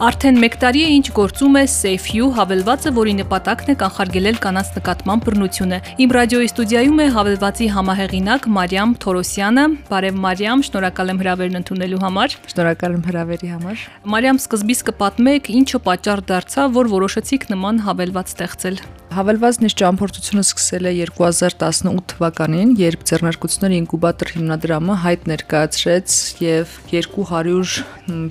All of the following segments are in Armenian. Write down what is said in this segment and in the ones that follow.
Արդեն 1 տարի է ինչ գործում է SafeU հավելվածը, որի նպատակն է կանխարգելել կանանց նկատմամբ բռնությունը։ Իմ ռադիոյի ստուդիայում է հավելվածի համահեղինակ Մարիամ Թորոսյանը։ Բարև Մարիամ, շնորհակալ եմ հրավերն ընդունելու համար։ Շնորհակալ եմ հրավերի համար։ Մարիամ, սկզբից կպատմեք, ինչը պատճառ դարձավ, որ որոշեցիք նման հավելված ստեղծել։ Հավելվածն իր ճամփորդությունը սկսել է 2018 թվականին, երբ Ձեռնարկությունների ինկուբատոր հիմնադրամը հայտ ներկայացրեց եւ 200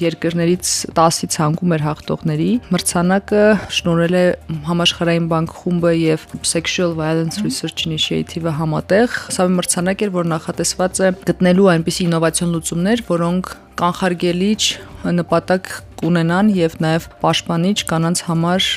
երկրներից 10-ի ցանկում էր հաղթողների։ Մրցանակը շնորհել է Համաշխարհային բանկ խումբը եւ Sexual Violence Research Initiative-ը համատեղ։ Սա մի մրցանակ էր, որ նախատեսված է գտնելու այնպիսի ինովացիոն լուծումներ, որոնք կանխարգելիչ նպատակ կունենան եւ նաեւ պաշտպանիչ կանանց համար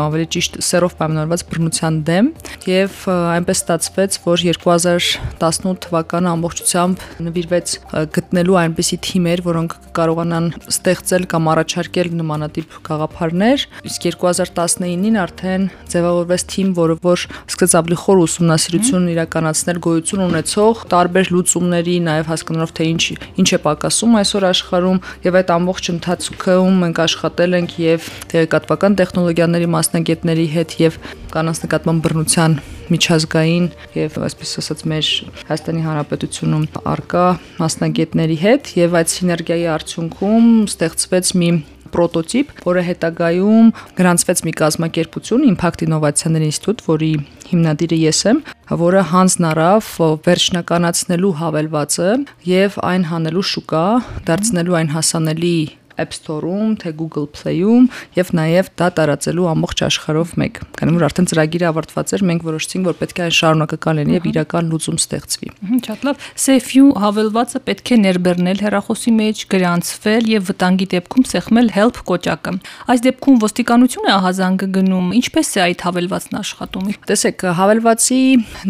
ավելի ճիշտ սերով պայմանավորված բռնության դեմ եւ այնպես ստացվեց որ 2018 թվականը ամբողջությամբ նվիրվեց գտնելու այնպիսի թիմեր, որոնք կարողանան ստեղծել կամ առաջարկել նմանատիպ գաղափարներ իսկ 2019-ին արդեն ձևավորվեց թիմ, որը որ սկսեց ավելի խոր ուսումնասիրություն իրականացնել գոյություն ունեցող տարբեր լուծումների նաեւ հասկանալով թե ինչ ինչ է պակասում այսօր աշխարհում եւ այդ ամբողջ ընթացքում մենք աշխատել ենք եւ տեղեկատվական տեխնոլոգիաների մասնագետների հետ եւ կանանց նկատմամբ բռնության միջազգային եւ այսպես ասած մեր Հայաստանի Հանրապետությունում արկա մասնագետների հետ եւ այդ սիներգիայի արդյունքում ստեղծվեց մի պրոտոտիպ, որը հետագայում գրանցվեց մի կազմակերպություն Impact Innovation-ների ինստիտուտ, որի հիմնադիրը ես եմ, որը հանձն առավ վերջնականացնելու հավելվածը եւ այն հանելու շուկա, դարձնելու այն հասանելի App Store-ում, թե Google Play-ում եւ նաեւ դա տարածելու ամբողջ աշխարհով մեկ։ Քանի որ արդեն ծրագիրը ավարտված էր, մենք որոշեցինք, որ պետք է այն շարունակական լինի եւ իրական լուծում ստեղծվի։ Շատ լավ։ Safe-ю հավելվածը պետք է ներբեռնել հեռախոսի մեջ, գրանցվել եւ վտանգի դեպքում սեղմել help կոճակը։ Այս դեպքում ոստիկանությունը ահազանգը գնում, ինչպես է այդ հավելվածն աշխատում։ Տեսեք, հավելվածի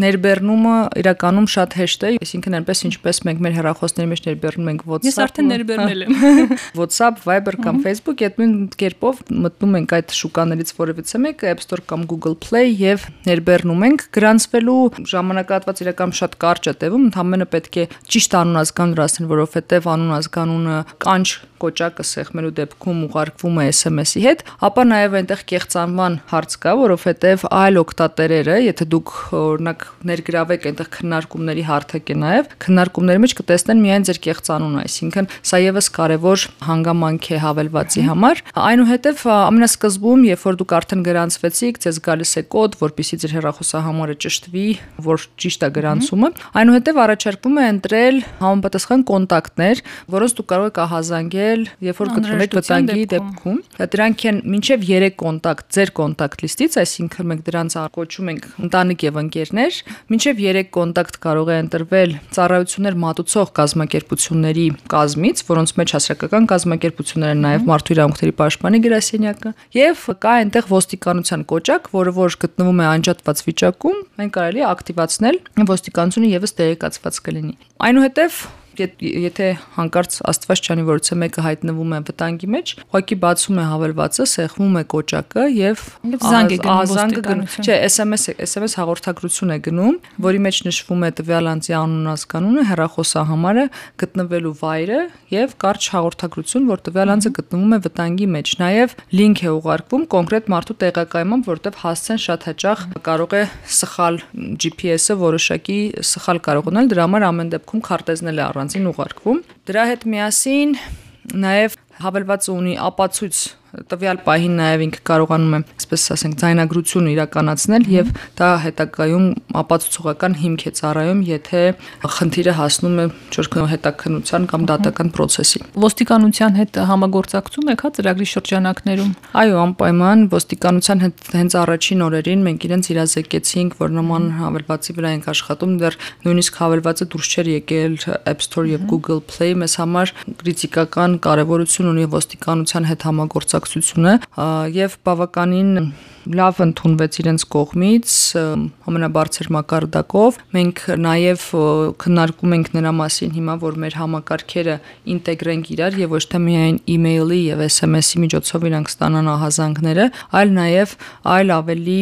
ներբեռնումը իրականում շատ հեշտ է, այսինքն այնպես ինչպես մենք մեր հեռախոսների մեջ ներբեռնում ենք WhatsApp։ Ես արդեն ներբեռնել եմ։ WhatsApp WhatsApp, Viber կամ Facebook, այդ նույն կերպով մտնում ենք այդ շուկաներից որևիցե մեկը, App Store կամ Google Play եւ ներբեռնում ենք։ Գրանցվելու ժամանակահատված իրական շատ կարճ է տևում, ընդհանրապես պետք է ճիշտ անուն ազգանուն ասեն, որովհետեւ անուն ազգանունը կանչ կոճակը սեղմելու դեպքում ուղարկվում է SMS-ի հետ, ապա նաև այնտեղ կեղծանման հարց կա, որովհետև այլ օկտատերերը, եթե դուք օրինակ ներգրավեք այնտեղ քննարկումների հարթակ է նաև, քննարկումների մեջ կտեսնեն միայն ձեր կեղծանունը, այսինքն սա եւս կարևոր հանգամ հանգամանք է հավելվածի համար։ Այնուհետև ամենասկզբում, երբ որ դուք արդեն գրանցվեցիք, ձեզ գալիս է կոդ, որpիսի ձեր հեռախոսահամարը ճշտվի, որ ճիշտ է գրանցումը։ Այնուհետև առաջարկվում է ընտրել համապատասխան կոնտակտներ, որոնց դուք կարող եք ահազանգել, երբ որ գտնվեք վտանգի դեպքում։ Դրանք են մինչև 3 կոնտակտ ձեր կոնտակտ լիստից, այսինքն մենք դրանց կոչում ենք ընտանիք եւ ընկերներ, մինչև 3 կոնտակտ կարող է ընտրվել ծառայություններ մատուցող կազմակերպությունների կազմից, որոնց մեջ հասարակական կազմակերպ կազմակերպությունները նաև մարդու իրավունքների պաշտպանի գրասենյակը եւ կա այնտեղ ոստիկանության կոճակ, որը որ գտնվում է անջատված վիճակում, մենք կարելի է ակտիվացնել ոստիկանությունը եւս տեղեկացված կլինի։ Այնուհետև եթե հանկարծ Աստված չանի որոցը մեկը հայտնվում է վտանգի մեջ, ուղղակի բացում է հավելվածը, սեղմում է կոճակը եւ զանգ է գնում ոստիկանություն։ Չէ, SMS SMS հաղորդագրություն է գնում, որի մեջ նշվում է տվյալ անձի անուն ազգանունը, հեռախոսահամարը, գտնվելու վայրը եւ կարճ հաղորդագրություն, որ տվյալ անձը գտնվում է վտանգի մեջ։ Նաեւ լինք է ուղարկվում կոնկրետ մարդու տեղակայմամբ, որտեղ հասցեն շատ հաճախ կարող է սխալ GPS-ը որոշակի սխալ կարող ունել, դրա համար ամեն դեպքում քարտեզնել է առանց առանձին ուղարկվում։ Դրա հետ միասին նաև հավելվածը ունի ապացույց տվյալ պահին նաև ինքը կարողանում է, այսպես ասենք, ձայնագրություն իրականացնել եւ դա հետագայում ապացուցողական հիմք է ծառայում, եթե խնդիրը հասնում է ճորքնո հետաքննության կամ դատական process-ի։ Ոստիկանության հետ համագործակցում եք հա ծրագրի շրջանակներում։ Այո, անպայման ոստիկանության հետ հենց առաջին օրերին մենք իրենց իրազեկեցինք, որ նման հավելվածի վրա ենք աշխատում, դեռ նույնիսկ հավելվածը դուրս չէր եկել App Store եւ Google Play, մեզ համար քրիտիկական կարեւորություն ունի ոստիկանության հետ համագործակցությունը համագործակցությունը եւ բավականին լավ ընդունվեց իրենց կողմից ամենաբարձր մակարդակով։ Մենք նաև քննարկում ենք նրա մասին հիմա, որ մեր համակարգերը ինտեգրենք իրար եւ ոչ թե միայն email-ի եւ SMS-ի միջոցով իրանք ստանան ահազանգները, այլ նաև այլ ավելի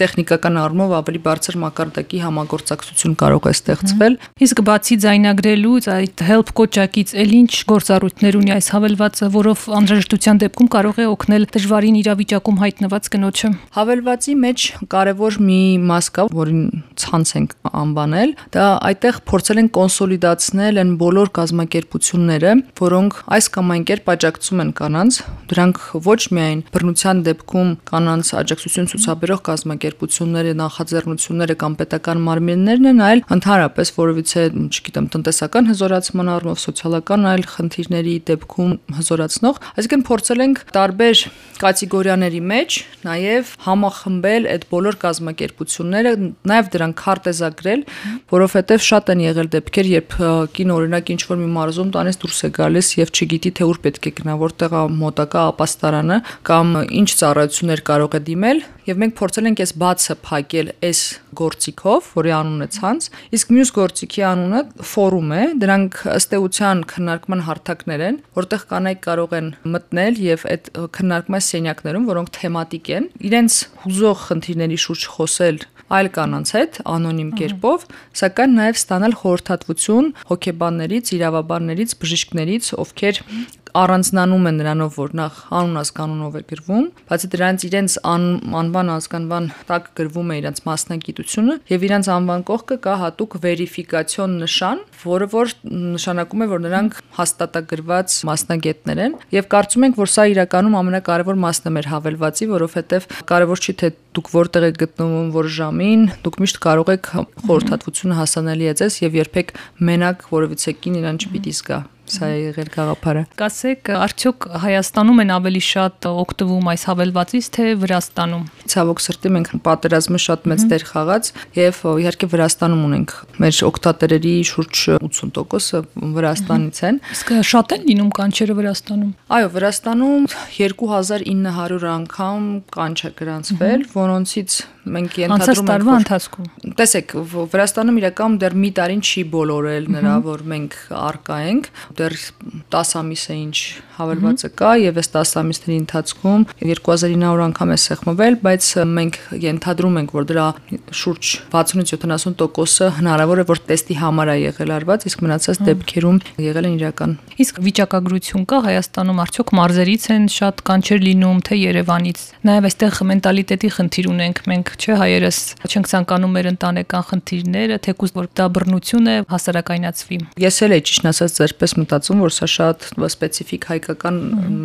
տեխնիկական առումով ավելի բարձր մակարդակի համագործակցություն կարող է ստեղծվել։ Իսկ բացի ձայնագրելուց, այդ help կոճակից ել ինչ գործառույթներ ունի այս հավելվածը, որով անհրաժեշտության դեպքում կարող է օգնել դժվարին իրավիճակում հայտնված կնոջը։ Հավելվածի մեջ կարևոր մի մաս կա, որին ցանց ենք անվանել, դա այդտեղ փորձել են կոնսոլիդացնել են բոլոր կազմակերպությունները, որոնք այս կամ այն կերպ աջակցում են կանանց, դրանք ոչ միայն բռնության դեպքում կանանց աջակցություն ցուցաբերող կազմակերպություններ կազմակերպությունները, նախաձեռնությունները կամ պետական մարմիններն են, այլ ընդհանրապես որովիցե, չգիտեմ, տնտեսական հզորացման առումով, սոցիալական այլ խնդիրների դեպքում հզորացնող, այսինքն փորձել ենք տարբեր կատեգորիաների մեջ նաև համախմբել այդ բոլոր կազմակերպությունները, նաև դրանք քարտեզագրել, որովհետև շատ են եղել դեպքեր, երբ կին օրինակ ինչ որ մի մարզում տանես դուրս է գալիս եւ չգիտի թե ուր պետք է գնա, որտեղ է մոտակա ապաստարանը կամ ինչ ծառայություններ կարող է դիմել եւ մենք փորձել ենք այս բացը փակել այս գործիքով, որի անունը ցանց, իսկ մյուս գործիքի անունը ֆորում է, դրանք ըստ էության քննարկման հարթակներ են, որտեղ կանայք կարող են մտնել եւ այդ քննարկման սենյակներում, որոնք թեմատիկ են, իրենց հուզող խնդիրների շուրջ խոսել այլ կանանց հետ անոնիմ կերպով, սակայն նաև ստանալ խորհրդատվություն հոգեբաններից, իրավաբաններից, բժիշկներից, ովքեր առանձնանում են նրանով, որ նախ անուն ազգանունով է գրվում, բացի դրանից իրենց ան, անվան ազգանվան տակ գրվում է իրենց մասնագիտությունը եւ իրենց անվան կողքը կա հատուկ վերիֆիկացիոն նշան, որը որ նշանակում է, որ նրանք հաստատագրված մասնագետներ են եւ կարծում ենք, որ սա իրականում ամենակարևոր մասն է մեր հավելվածի, որովհետեւ կարևոր չի թե դուք որտեղ եք գտնվում, որ ժամին, դուք միշտ կարող եք խորհրդատվությունը հասանելի է ձեզ եւ երբեք մենակ որևիցե կին իրան չպիտի զգա սա է եղել գաղափարը։ Կասեք, արդյոք Հայաստանում են ավելի շատ օգտվում այս հավելվածից, թե Վրաստանում։ Ցավոք սրտի մենք պատերազմը շատ մեծ դեր խաղաց եւ իհարկե Վրաստանում ունենք մեր օգտատերերի շուրջ 80%-ը Վրաստանից են։ Իսկ շատ են լինում կանչերը Վրաստանում։ Այո, Վրաստանում 2900 անգամ կանչ է գրանցվել, որոնցից մենք ենթադրում ենք որ ընթացքում։ Տեսեք, Վրաստանում իրական դեռ մի տարին չի բոլորել նրա, որ մենք արկա ենք, դեռ 10 ամիս է ինչ հավելվածը կա եւ այս 10 ամիսների ընթացքում 2900 անգամ է սեղմվել, բայց մենք ենթադրում ենք, որ դրա շուրջ 60-70%-ը հնարավոր է որ տեստի համար է եղել արված, իսկ մնացած դեպքերում եղել են իրական։ Իսկ վիճակագրություն կա Հայաստանում արդյոք մարզերից են շատ կանչեր լինում, թե Երևանից։ Նաեւ այստեղ մենտալիտետի խնդիր ունենք մենք, չէ, հայերս չենք ցանկանում մեր ընտանեկան խնդիրները, թեկուզ որ դա բռնություն է հասարակայնացվի։ Ես էլ էի ճիշտ ասած ձերպես մտածում, որ սա շատ սպეციფიկ հայկական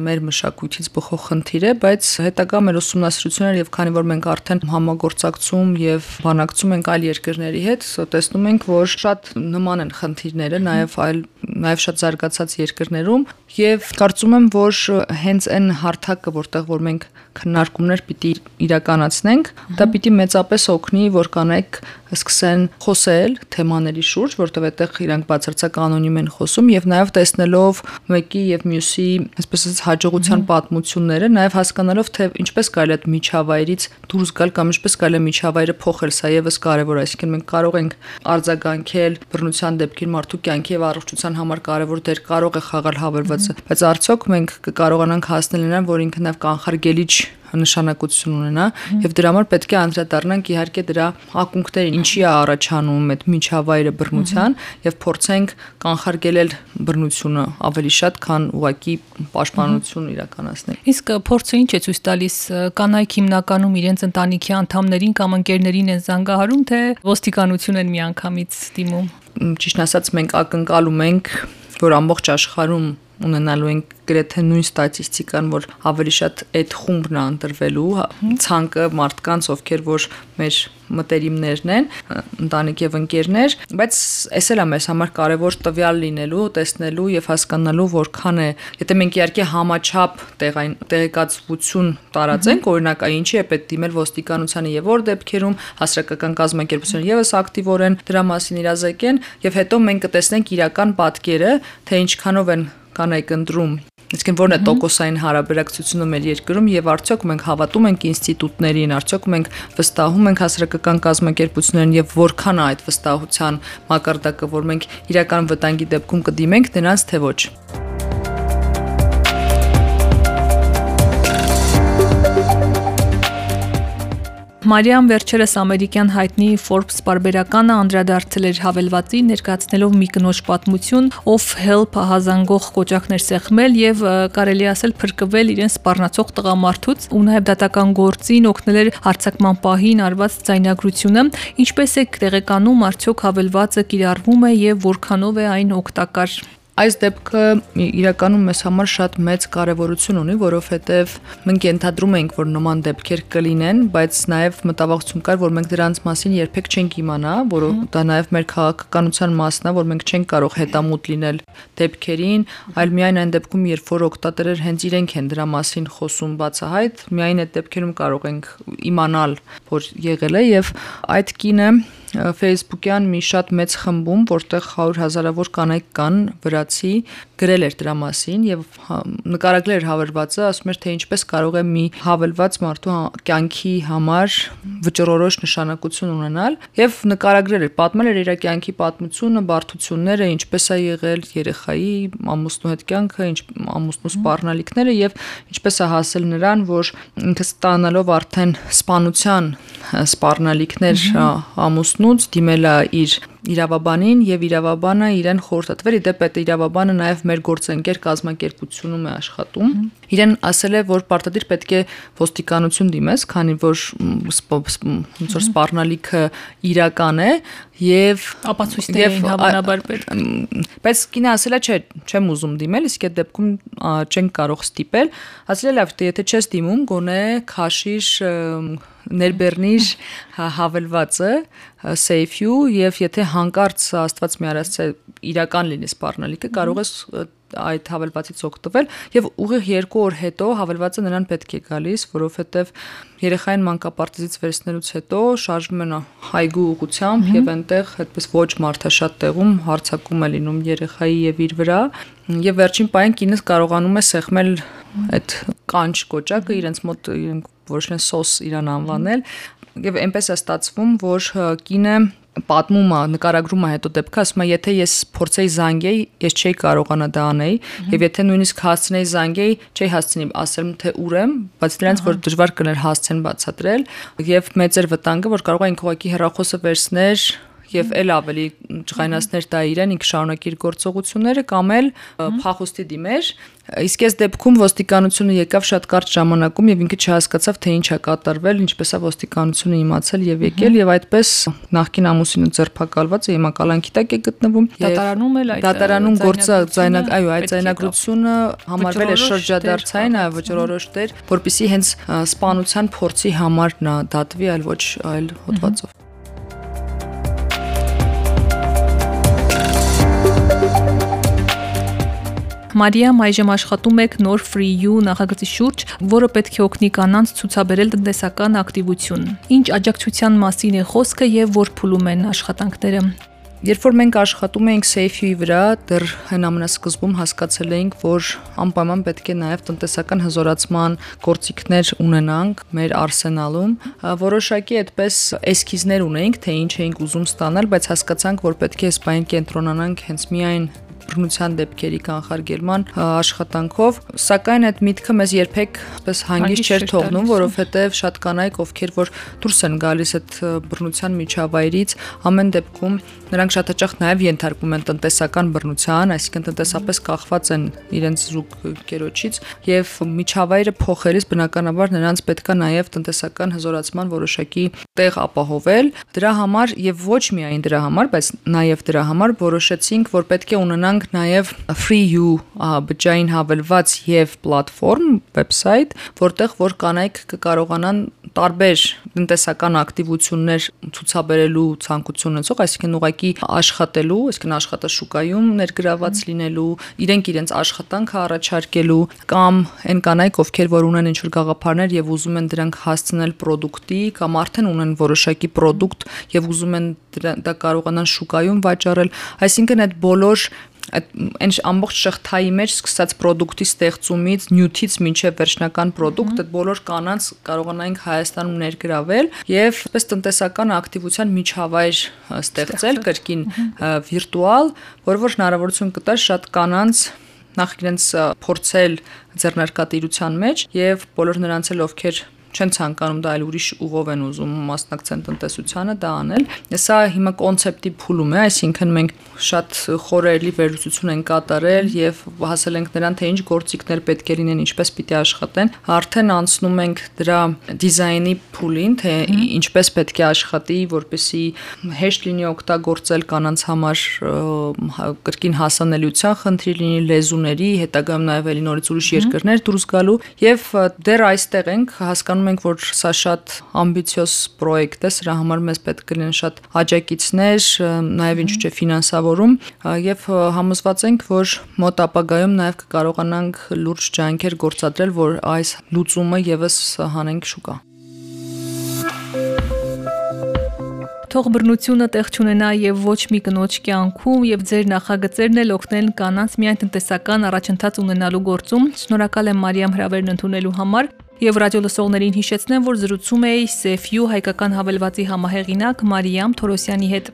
մեր մշակույթից բխող խնդիր է, բայց հետագա մեր ուսումնասիրությունները եւ քանի որ մենք արդեն համագործակցում եւ բանակցում ենք այլ երկրների հետ, տեսնում ենք, որ շատ նման են խնդիրները, նաեւ այլ նաեւ շատ զարգացած երկրներում եւ կարծում եմ, որ հենց այն հարթակը, որտեղ որ մենք քննարկումներ պիտի իրականացնենք, դա պիտի մեծապես օգնի, որ կանայք սկսեն խոսել թեմաների շուրջ, որտեղ այդտեղ իրանք բացարձակ անոնիմ են խոսում եւ նաեւ տեսնելով մեկի եւ մյուսի, այսպես ասած, հաջողության պատմությունները, նաեւ հասկանալով թե ինչպես կարելի է միջավայրից դուրս գալ կամ ինչպես կարելի է միջավայրը փոխել, սա եւս կարեւոր է, այսինքն մենք կարող ենք արձագանքել բռնության դեպքին մարդու կյանքի եւ առողջության համար կարեւոր դեր կարող է խաղալ հավելվածը, բայց արդյոք մենք կկարողանանք հասնել նրան, որ ինքը նաեւ կանխարգելիչ նշանակություն ունենա եւ դրա համար պետք է անդրադառնանք իհարկե դրա ակունքներին, ինչի է առաջանում այդ միջավայրը բռնության եւ փորձենք կանխարգելել բռնությունը ավելի շատ, քան ուղակի պաշտպանություն իրականացնել։ Իսկ փորձը ինչ է ցույց տալիս կանայք հիմնականում իրենց ընտանիքի անդամներին կամ ընկերներին են զանգահարում, թե ոստիկանություն են միանգամից դիմում։ Ճիշտ ասած մենք ակնկալում ենք, որ ամբողջ աշխարհում ունենալու ենք գրեթե նույն ստատիստիկան, որ ավելի շատ այդ խումբն է ընտրվելու հա, ցանկը մարդկանց, ովքեր որ մեր մտերիմներն են, ընտանիք եւ ընկերներ, բայց էս էլ է մեզ համար կարեւոր տվյալ լինելու, տեսնելու եւ հասկանալու որքան է, եթե մենք իհարկե համաչափ տեղային տեղեկացություն տարածենք, օրինակ, ինչի է պետք դիմել ոստիկանությանը եւ որ դեպքերում հասարակական կազմակերպությունները եւս ակտիվորեն դրա մասին իրազեկեն եւ հետո մենք կտեսնենք իրական պատկերը, թե ինչքանով են կանայք ընտրում Իսկեն որն է տոկոսային հարաբերակցությունը մեր երկրում եւ արդյոք մենք հավատում ենք ինստիտուտներին, արդյոք մենք վստահում ենք հասարակական կազմակերպություններին եւ որքան է այդ վստահության մակարդակը, որ մենք իրական վտանգի դեպքում կդիմենք նրանց թե ոչ։ Մարիամ վերջերս ամերիկյան հայտնի Forbes բարբերականը անդրադարձել էր հավելվածի ներկայացնելով մի կնոջ պատմություն, ով help հազանգող կոճակներ սեղմել եւ կարելի ասել փրկվել իրեն սպառնացող տղամարդուց ու նաեւ դատական գործին օգնել էր հարցակման պահին արված ձայնագրությունը, ինչպես է տեղեկանում արդյոք հավելվածը կիրառվում է եւ որքանով է այն օգտակար Այս դեպքը իրականում մեզ համար շատ մեծ կարևորություն ունի, որովհետև մենք ենթադրում ենք, որ նման դեպքեր կլինեն, բայց նաև մտավախություն կար, որ մենք դրանց մասին երբեք չենք իմանա, որ դա նաև մեր քաղաքականության մասն է, որ մենք չենք կարող հետամուտ լինել դեպքերին, այլ միայն այն դեպքում, երբ որ օկտատերեր հենց իրենք են դրա մասին խոսում բացահայտ, միայն այդ դեպքերում կարող ենք իմանալ, որ եղել է եւ այդ կինը Facebook-յան մի շատ մեծ խմբում, որտեղ 100 հազարավոր կանայք կան վրացի, գրել էր դրա մասին եւ հա, նկարագրել էր հավելվածը, ասում էր թե ինչպես կարող է մի հավելված մարդու հա, կյանքի համար վճռորոշ նշանակություն ունենալ եւ նկարագրել էր, պատմել էր իր կյանքի պատմությունը, բարդությունները, ինչպես է եղել երեխայի ամուսնու հետ կյանքը, ինչ ամուսնու սպառնալիքները եւ ինչպես է հասել նրան, որ ինքը ստանալով արդեն սպանության սպառնալիքներ ամուսնուց դիմել է իր իրավաբանին եւ իրավաբանը իրեն խորհրդատվել իդեպ այդ իրավաբանը նաեւ մեր գործընկեր կազմակերպությունում է աշխատում իրեն ասել է որ պարտադիր պետք է ոստիկանություն դիմես քանի որ ոնց որ սպառնալիքը իրական է եւ ապացույցներ էին հավանաբար պետք բայց կինը ասել է չէ չեմ ուզում դիմել իսկ այդ դեպքում չենք կարող ստիպել ասել է լավ դե եթե չես դիմում գոնե քաշիր ներբեռնիր հավելվածը safe-ю եւ եթե հանկարծ աստված մի արած իրական լինի սպառնալիքը կարող ես այդ հավելվածից օգտվել եւ ուղիղ 2 օր հետո հավելվածը նրան պետք է գալիս, որովհետեւ երեխային մանկապարտեզից վերցնելուց հետո շարժվում են հայգու ուղությամբ եւ այնտեղ այդպես ոչ մարդաշատ տեղում հարցակում է լինում երեխայի եւ իր վրա եւ վերջին պահին կինս կարողանում է սեղմել այդ կանչ կոճակը իրենց մոտ որոշեն սոս իրան անվանել եւ այնպես է ստացվում, որ կինը պատմում է, նկարագրում է հետո դեպքը, ասում է, եթե ես փորձեի զանգեի, ես չէի կարողանա դա անեի, եւ եթե նույնիսկ հասցնեի զանգեի, չէի հասցնի ասեմ թե ուր եմ, բայց դրանց որ դժվար կներ հասցեն բացատրել եւ մեծ էր վտանգը, որ կարող էին ուղակի հեռախոսը վերցներ եւ ել ավելի ջղայնացներ դա իրեն ինք շարունակիր գործողությունները կամ էլ փախուստի դիմեր իսկ այս դեպքում ոստիկանությունը եկավ շատ կարճ ժամանակում եւ ինքը չհասկացավ թե ինչ է կատարվել ինչպես է ոստիկանությունը իմացել եւ եկել եւ այդպես նախկին ամուսինը ձերբակալված է հիմա կալանքի տակ է գտնվում դատարանում էլ այդ դատարանում գործը ձայնակ այո այդ ձայնագրությունը համարվել է շրջադարձային այո վճռորոշ դեր որpիսի հենց սպանության փորձի համար նա դատվի այլ ոչ այլ հոդվածով Մարիամ այժմ աշխատում եք նոր Free You նախագծի շուրջ, որը պետք է օգնի կանանց ցուցաբերել տնտեսական ակտիվություն։ Ինչ աջակցության մասին է խոսքը եւ որ փուլում են աշխատանքները։ Երբ որ մենք աշխատում էինք Safe-ի վրա, դեռ հեն ամենասկզբում հասկացել էինք, որ անպայման պետք է նաև տնտեսական հզորացման գործիքներ ունենանք մեր արսենալում։ Որոշակի այդպես էսքիզներ ունեինք, թե ինչ էինք ուզում ստանալ, բայց հասկացանք, որ պետք է սպայն կենտրոնանանք հենց միայն բռնության դեպքերի կանխարգելման աշխատանքով, սակայն այդ միտքը մեզ երբեք պես հանգիստ չէր թողնում, որովհետև շատ կանայք, ովքեր որ դուրս են գալիս այդ բռնության միջավայրից, ամեն դեպքում նրանք շատ հաճախ նաև ենթարկվում են տնտեսական բռնության, այսինքն տնտեսապես կախված են իրենց զուգ կերոջից եւ միջավայրը փոխելիս բնականաբար նրանց պետքա նաև տնտեսական հզորացման որոշակի տեղ ապահովել։ Դրա համար եւ ոչ միայն դրա համար, բայց նաև դրա համար որոշեցինք, որ պետք է ունենանք ունենք նաև Free You բջջային հավելված եւ պլատֆորմ, վեբսայթ, որտեղ որ կանայք կկարողանան տարբեր տնտեսական ակտիվություններ ցուցաբերելու ցանկություն ունեցող, այսինքն ուղակի աշխատելու, այսինքն աշխատաշուկայում ներգրաված լինելու, իրենք իրենց աշխատանքը առաջարկելու կամ այն կանայք, ովքեր որ ունեն ինչ-որ գաղափարներ եւ ուզում են դրանք հասցնել product-ի կամ արդեն ունեն որոշակի product եւ ուզում են դա կարողանան շուկայում վաճառել, այսինքն այդ բոլոր այդ այն ամբողջ շղթայի մեջ սկսած product-ի ստեղծումից, նյութից մինչև վերջնական product, այդ բոլոր կանանց կարողանայինք Հայաստանում ներգրավել եւ այսպես տնտեսական ակտիվության միջավայր ստեղծել կրկին վիրտուալ, որը որ հնարավորություն կտար շատ կանանց նախ իրենց փորձել ձեռնարկատիրության մեջ եւ բոլոր նրանց էլ ովքեր չեն ցանկանում դա այլ ուրիշ ուղով են ուզում մասնակցեն տնտեսությանը դա անել։ Սա հիմա կոնցեպտի փուլում է, այսինքն մենք շատ խորելի վերլուծություն են կատարել եւ հասել ենք նրան, թե ինչ գործիքներ պետք է լինեն, ինչպես պիտի աշխատեն։ Արդեն անցնում ենք դրա դիզայնի փուլին, թե ինչպես պետք է աշխատի, որպեսի հեշտ լինի օգտագործել կանանց համար կրկին հասանելիության խնդիր լինի լեզուների, հետագայում նաեւ ելի նորից ուրիշ երկրներ դուրս գալու եւ դեռ այստեղ ենք հասկանում հասկանում ենք, որ սա շատ ամբիցիոզ պրոյեկտ է, սրա համար մեզ պետք կլինեն շատ աջակիցներ, նաև ինչու՞ չէ ֆինանսավորում եւ համոզված ենք, որ մոտ ապագայում նաև կկարողանանք լուրջ ջանքեր գործադրել, որ այս լուծումը եւս հանենք շուկա։ թող բռնությունը տեղ չունենա եւ ոչ մի կնոջ կյանքում եւ ձեր նախագծերն էլ օգնեն կանանց միայն տնտեսական առաջընթաց ունենալու գործում։ Շնորհակալ եմ Մարիամ հրավերն ընդունելու համար եւ ռադիո լսողներին հիշեցնեմ, որ զրուցում էի Սեֆյու հայկական հավելվածի համահեղինակ Մարիամ Թորոսյանի հետ։